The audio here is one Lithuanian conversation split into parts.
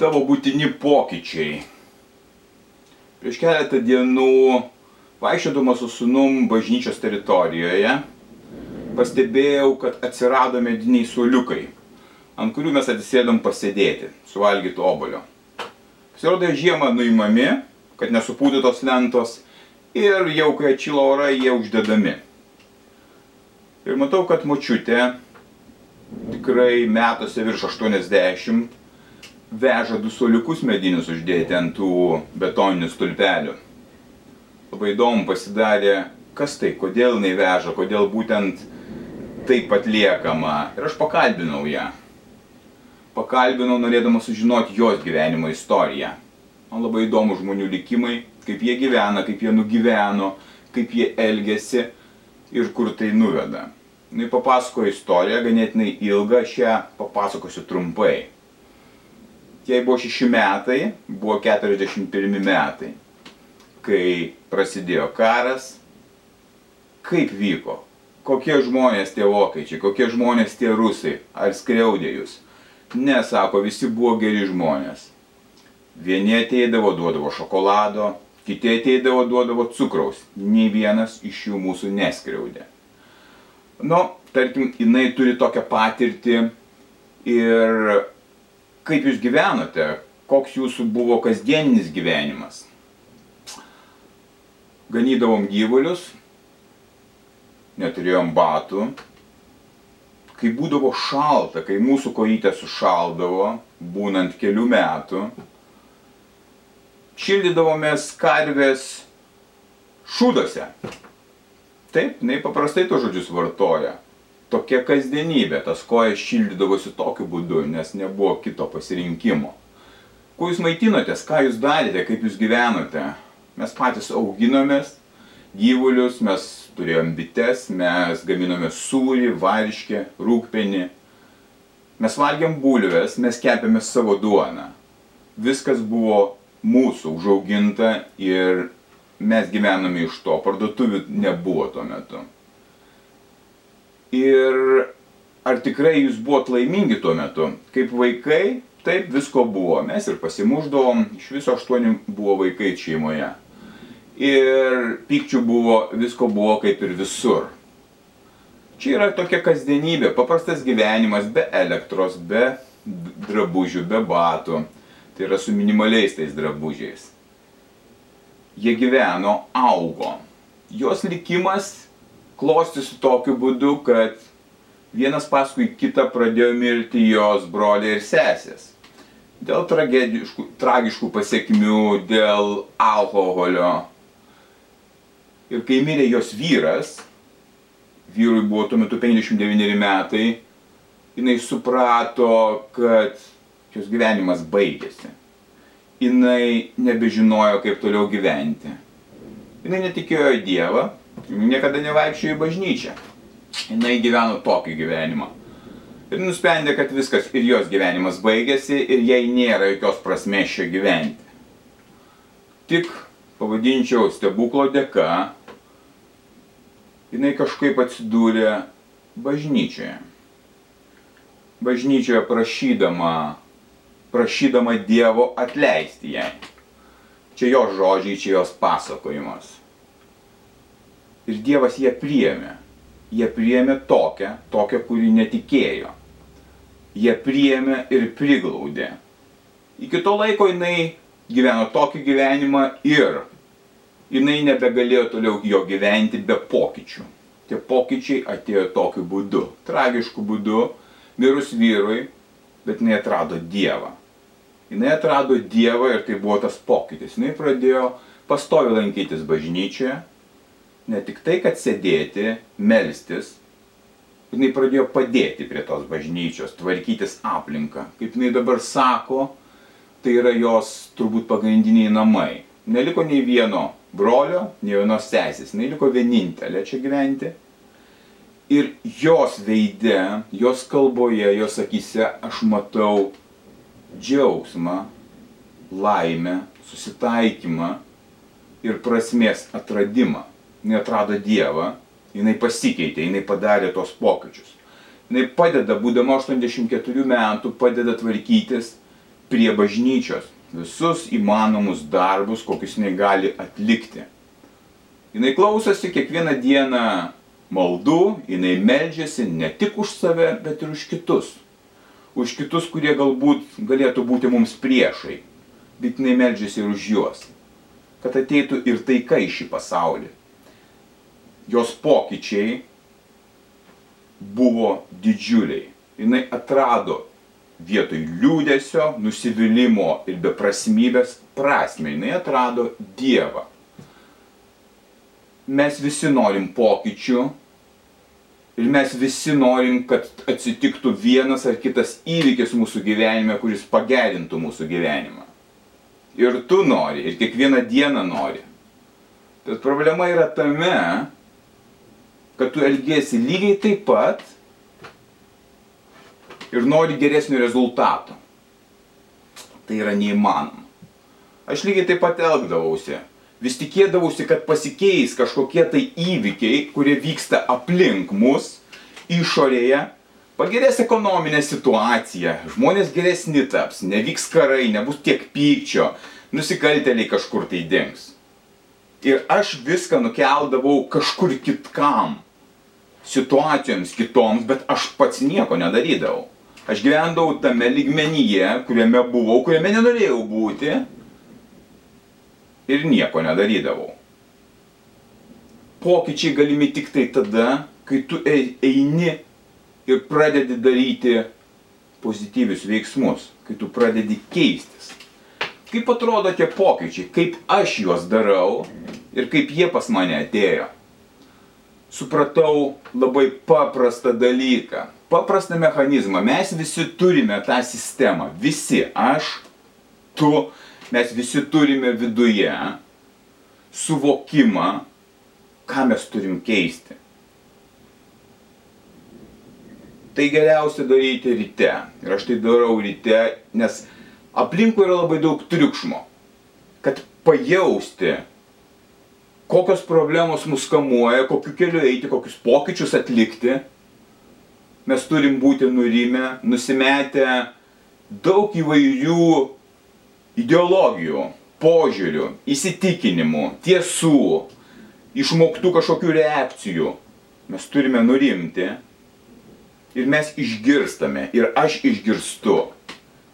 Tavo būtini pokyčiai. Prieš keletą dienų vaikščiodamas su sunum bažnyčios teritorijoje pastebėjau, kad atsirado mediniai suoliukai, ant kurių mes atsisėdom pasėdėti, suvalgyti obolio. Pasirodo, žiemą nuimami, kad nesupūdytos lentos ir jau kai atšilo orai, jie uždedami. Ir matau, kad močiutė tikrai metuose virš 80 veža du suoliukus medinius uždėti ant tų betoninių stulpelių. Labai įdomu pasidarė, kas tai, kodėl jinai veža, kodėl būtent taip atliekama. Ir aš pakalbinau ją. Pakalbinau norėdamas sužinoti jos gyvenimo istoriją. Man labai įdomu žmonių likimai, kaip jie gyvena, kaip jie nugyveno, kaip jie elgesi ir kur tai nuveda. Jis papasakojo istoriją, ganėtinai ilgą, aš ją papasakosiu trumpai jai buvo šeši metai, buvo 41 metai, kai prasidėjo karas, kaip vyko, kokie žmonės tie vokiečiai, kokie žmonės tie rusai, ar skriaudė jūs. Ne, sako, visi buvo geri žmonės. Vieni ateidavo, duodavo šokolado, kiti ateidavo, duodavo cukraus. Nei vienas iš jų mūsų neskriaudė. Nu, tarkim, jinai turi tokią patirtį ir kaip jūs gyvenote, koks jūsų buvo kasdieninis gyvenimas. Ganydavom gyvulius, neturėjom batų, kai būdavo šalta, kai mūsų kojytė sušaldavo, būnant kelių metų, šildydavomės karvės šūdose. Taip, jinai paprastai to žodžius vartoja tokia kasdienybė, tas kojas šildydavosi tokiu būdu, nes nebuvo kito pasirinkimo. Kuo jūs maitinotės, ką jūs darėte, kaip jūs gyvenote? Mes patys auginomės gyvulius, mes turėjom bites, mes gaminome sūrį, varškę, rūkpenį. Mes valgiam bulves, mes kepėme savo duoną. Viskas buvo mūsų užauginta ir mes gyvename iš to. Parduotuvių nebuvo tuo metu. Ir ar tikrai jūs buvot laimingi tuo metu? Kaip vaikai, taip visko buvo. Mes ir pasimuždavom, iš viso aštuoni buvo vaikai šeimoje. Ir pykčių buvo, visko buvo kaip ir visur. Čia yra tokia kasdienybė, paprastas gyvenimas be elektros, be drabužių, be batų. Tai yra su minimaliais tais drabužiais. Jie gyveno, augo. Jos likimas klostysi tokiu būdu, kad vienas paskui kitą pradėjo mirti jos broliai ir sesės. Dėl tragiškų pasiekmių, dėl alkoholio. Ir kai mirė jos vyras, vyrui buvo tuo metu 59 metai, jinai suprato, kad jos gyvenimas baigėsi. Jinai nebežinojo, kaip toliau gyventi. Jinai netikėjo į Dievą, niekada nevaikščiojo į bažnyčią. Jis gyveno tokį gyvenimą. Ir nusprendė, kad viskas ir jos gyvenimas baigėsi ir jai nėra jokios prasmės čia gyventi. Tik, pavadinčiau, stebuklo dėka, jinai kažkaip atsidūrė bažnyčioje. Bažnyčioje prašydama, prašydama Dievo atleisti jai. Čia jos žodžiai, čia jos pasakojimas. Ir Dievas ją priėmė. Jie priėmė tokią, tokią, kuri netikėjo. Jie priėmė ir priglaudė. Iki to laiko jinai gyveno tokį gyvenimą ir jinai nebegalėjo toliau jo gyventi be pokyčių. Tie pokyčiai atėjo tokiu būdu, tragišku būdu, mirus vyrui, bet jinai atrado Dievą. Jinai atrado Dievą ir tai buvo tas pokytis. Jinai pradėjo pastovi lankytis bažnyčioje, ne tik tai, kad sėdėti, melstis, jinai pradėjo padėti prie tos bažnyčios, tvarkytis aplinką. Kaip jinai dabar sako, tai yra jos turbūt pagrindiniai namai. Neliko nei vieno brolio, nei vienos sesės, neliko vienintelė čia gyventi. Ir jos veide, jos kalboje, jos akise aš matau džiaugsmą, laimę, susitaikymą ir prasmės atradimą. Jis atrado Dievą, jinai pasikeitė, jinai padarė tos pokyčius. Jis padeda, būdama 84 metų, padeda tvarkytis prie bažnyčios visus įmanomus darbus, kokius jinai gali atlikti. Jinai klausosi kiekvieną dieną maldų, jinai meldžiasi ne tik už save, bet ir už kitus. Už kitus, kurie galbūt galėtų būti mums priešai, bet jinai meldžiasi ir už juos. Kad ateitų ir taika į šį pasaulį. Jos pokyčiai buvo didžiuliai. Jis atrado vietoj liūdėsio, nusivylimų ir beprasmybės prasme. Jis atrado Dievą. Mes visi norim pokyčių ir mes visi norim, kad atsitiktų vienas ar kitas įvykis mūsų gyvenime, kuris pagerintų mūsų gyvenimą. Ir tu nori, ir kiekvieną dieną nori. Bet problema yra tame, kad tu elgiesi lygiai taip pat ir nori geresnio rezultato. Tai yra neįmanoma. Aš lygiai taip pat elgdavausi. Vis tikėdavausi, kad pasikeis kažkokie tai įvykiai, kurie vyksta aplink mus, išorėje, pagerės ekonominė situacija, žmonės geresni taps, nevyks karai, nebus tiek pykčio, nusikalteliai kažkur tai dings. Ir aš viską nukeldavau kažkur kitkam, situacijoms kitoms, bet aš pats nieko nedarydavau. Aš gyvendavau tame lygmenyje, kuriame buvau, kuriame nenorėjau būti ir nieko nedarydavau. Pokyčiai galimi tik tai tada, kai tu eini ir pradedi daryti pozityvius veiksmus, kai tu pradedi keistis. Kaip atrodo tie pokyčiai, kaip aš juos darau ir kaip jie pas mane atėjo. Supratau labai paprastą dalyką paprastą mechanizmą. Mes visi turime tą sistemą. Visi. Aš, tu, mes visi turime viduje suvokimą, ką mes turim keisti. Tai geriausia daryti ryte. Ir aš tai darau ryte, nes aplinkui yra labai daug triukšmo. Kad pajausti, kokios problemos mus kamuoja, kokiu keliu eiti, kokius pokyčius atlikti, mes turim būti nurimę, nusimetę daug įvairių ideologijų, požiūrių, įsitikinimų, tiesų, išmoktų kažkokių reakcijų. Mes turime nurimti ir mes išgirstame ir aš išgirstu.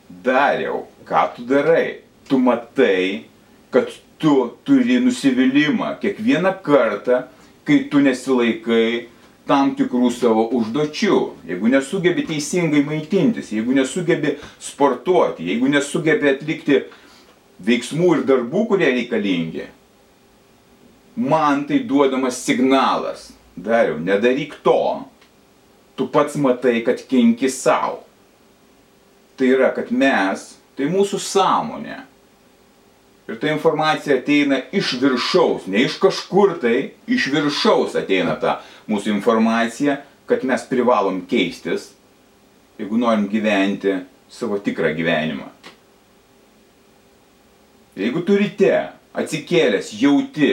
Dariau, ką tu darai? Tu matai, kad tu turi nusivylimą kiekvieną kartą, kai tu nesilaikai tam tikrų savo užduočių, jeigu nesugebi teisingai maitintis, jeigu nesugebi sportuoti, jeigu nesugebi atlikti veiksmų ir darbų, kurie reikalingi, man tai duodamas signalas, dariau, nedaryk to, tu pats matai, kad kenki savo. Tai yra, kad mes, tai mūsų sąmonė, Ir ta informacija ateina iš viršaus, ne iš kažkur tai, iš viršaus ateina ta mūsų informacija, kad mes privalom keistis, jeigu norim gyventi savo tikrą gyvenimą. Jeigu turite atsikėlęs jauti,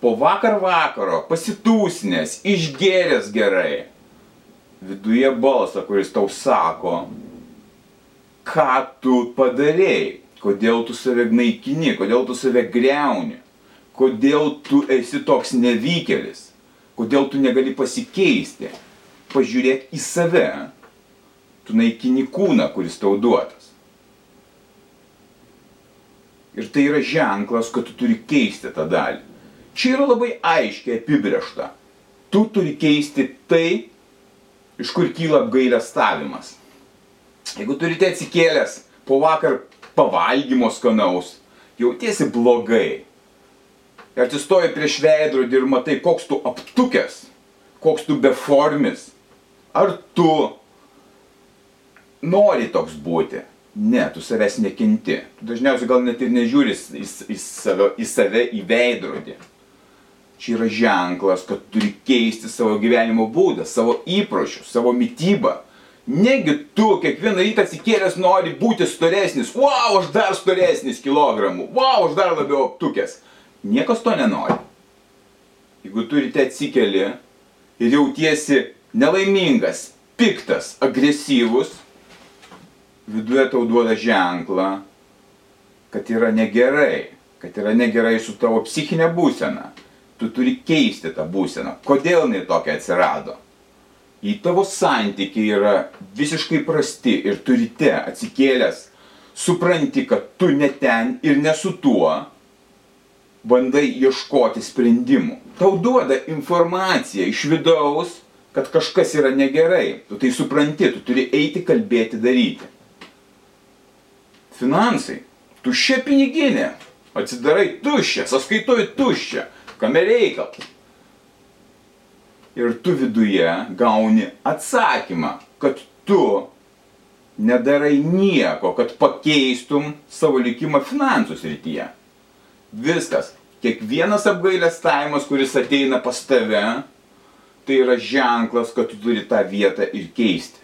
po vakar vakaro pasitūsinės, išgėręs gerai, viduje balsą, kuris tau sako, ką tu padarėjai kodėl tu save naikini, kodėl tu save greuni, kodėl tu esi toks nevykėlis, kodėl tu negali pasikeisti. Pažiūrėk į save, tu naikini kūną, kuris tau duotas. Ir tai yra ženklas, kad tu turi keisti tą dalį. Čia yra labai aiškiai apibriešta. Tu turi keisti tai, iš kur kyla apgailestavimas. Jeigu turite atsikėlęs po vakar pavalgymo skanaus, jautiesi blogai. Ir atsistoji prieš veidrodį ir matai, koks tu aptukęs, koks tu beformis. Ar tu nori toks būti? Ne, tu savęs nekinti. Tu dažniausiai gal net ir nežiūri į, į, save, į save į veidrodį. Čia yra ženklas, kad turi keisti savo gyvenimo būdą, savo įpročius, savo mytybą. Negi tu kiekvieną rytą atsikėlęs nori būti storesnis. Wow, aš dar storesnis kilogramų. Wow, aš dar labiau aptukęs. Niekas to nenori. Jeigu turite atsikeli ir jautiesi nelaimingas, piktas, agresyvus, viduje tau duoda ženklą, kad yra negerai, kad yra negerai su tavo psichinė būsena. Tu turi keisti tą būseną. Kodėl jinai tokia atsirado? Jei tavo santykiai yra visiškai prasti ir turite atsikėlęs, supranti, kad tu ne ten ir ne su tuo, bandai ieškoti sprendimų. Tau duoda informaciją iš vidaus, kad kažkas yra negerai. Tu tai supranti, tu turi eiti, kalbėti, daryti finansai, tuščia piniginė, atsidarai tuščia, sąskaitoji tuščia, kame reikalas. Ir tu viduje gauni atsakymą, kad tu nedarai nieko, kad pakeistum savo likimą finansų srityje. Viskas. Kiekvienas apgailestavimas, kuris ateina pas tave, tai yra ženklas, kad tu turi tą vietą ir keisti.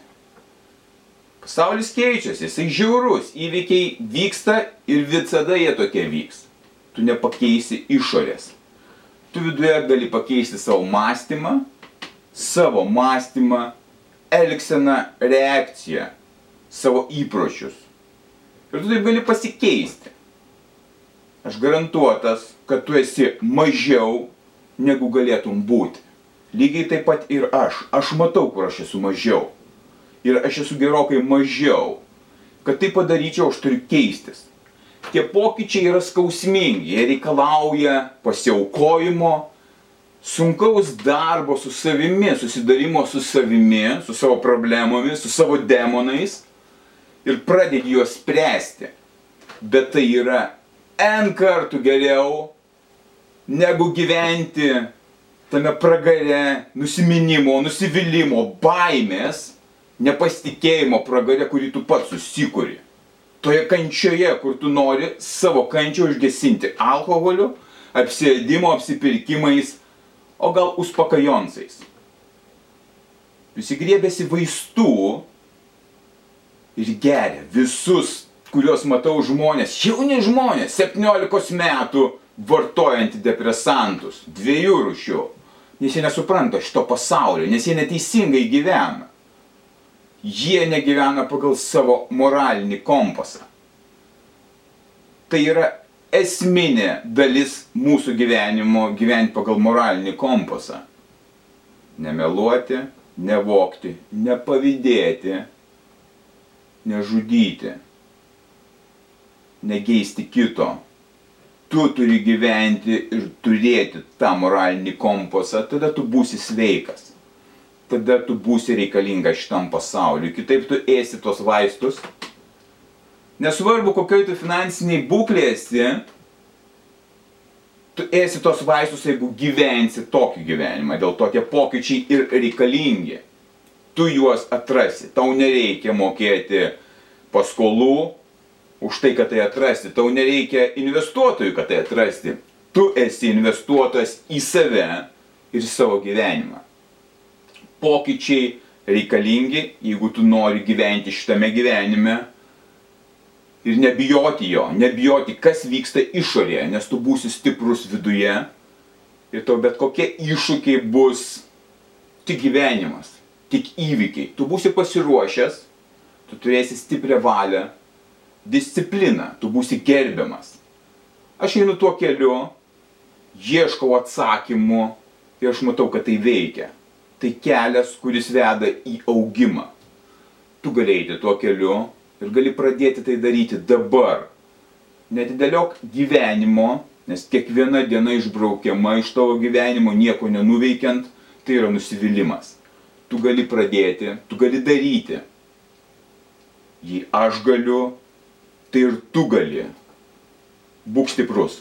Pasaulis keičiasi, jisai žiaurus, įvykiai vyksta ir visada jie tokie vyks. Tu nepakeisi išorės. Tu viduje gali pakeisti savo mąstymą, savo mąstymą, elgseną, reakciją, savo įpročius. Ir tu taip gali pasikeisti. Aš garantuotas, kad tu esi mažiau negu galėtum būti. Lygiai taip pat ir aš. Aš matau, kur aš esu mažiau ir aš esu gerokai mažiau. Kad tai padaryčiau, aš turiu keistis. Tie pokyčiai yra skausmingi, jie reikalauja pasiaukojimo, sunkaus darbo su savimi, susidarimo su savimi, su savo problemomis, su savo demonais ir pradedi juos spręsti. Bet tai yra N kartų geriau negu gyventi tame pragare nusiminimo, nusivylimų, baimės nepasitikėjimo pragare, kurį tu pats susikuri. Toje kančioje, kur tu nori savo kančią užgesinti alkoholiu, apsėdimo, apsipirkimais, o gal uspakajonsais. Visi griebėsi vaistų ir geria visus, kuriuos matau žmonės, jauni žmonės, 17 metų vartoja antidepresantus, dviejų rušių, nes jie nesupranta šito pasaulio, nes jie neteisingai gyvena jie negyvena pagal savo moralinį kompasą. Tai yra esminė dalis mūsų gyvenimo gyventi pagal moralinį kompasą. Nemeluoti, nevokti, nepavydėti, nežudyti, negeisti kito. Tu turi gyventi ir turėti tą moralinį kompasą, tada tu būsi sveikas tada tu būsi reikalinga šitam pasauliu. Kitaip tu ėsi tos vaistus. Nesvarbu, kokioj tu finansiniai būklė esi, tu ėsi tos vaistus, jeigu gyvensi tokį gyvenimą. Dėl to tie pokyčiai ir reikalingi. Tu juos atrasi. Tau nereikia mokėti paskolų už tai, kad tai atrasti. Tau nereikia investuotojų, kad tai atrasti. Tu esi investuotojas į save ir savo gyvenimą pokyčiai reikalingi, jeigu tu nori gyventi šitame gyvenime ir nebijoti jo, nebijoti, kas vyksta išorėje, nes tu būsi stiprus viduje ir tau bet kokie iššūkiai bus tik gyvenimas, tik įvykiai. Tu būsi pasiruošęs, tu turėsi stiprią valią, discipliną, tu būsi gerbiamas. Aš einu tuo keliu, ieškau atsakymų ir aš matau, kad tai veikia tai kelias, kuris veda į augimą. Tu gali eiti tuo keliu ir gali pradėti tai daryti dabar. Netidėliok gyvenimo, nes kiekviena diena išbraukiama iš tavo gyvenimo, nieko nenuveikiant, tai yra nusivylimas. Tu gali pradėti, tu gali daryti. Jei aš galiu, tai ir tu gali. Būk stiprus.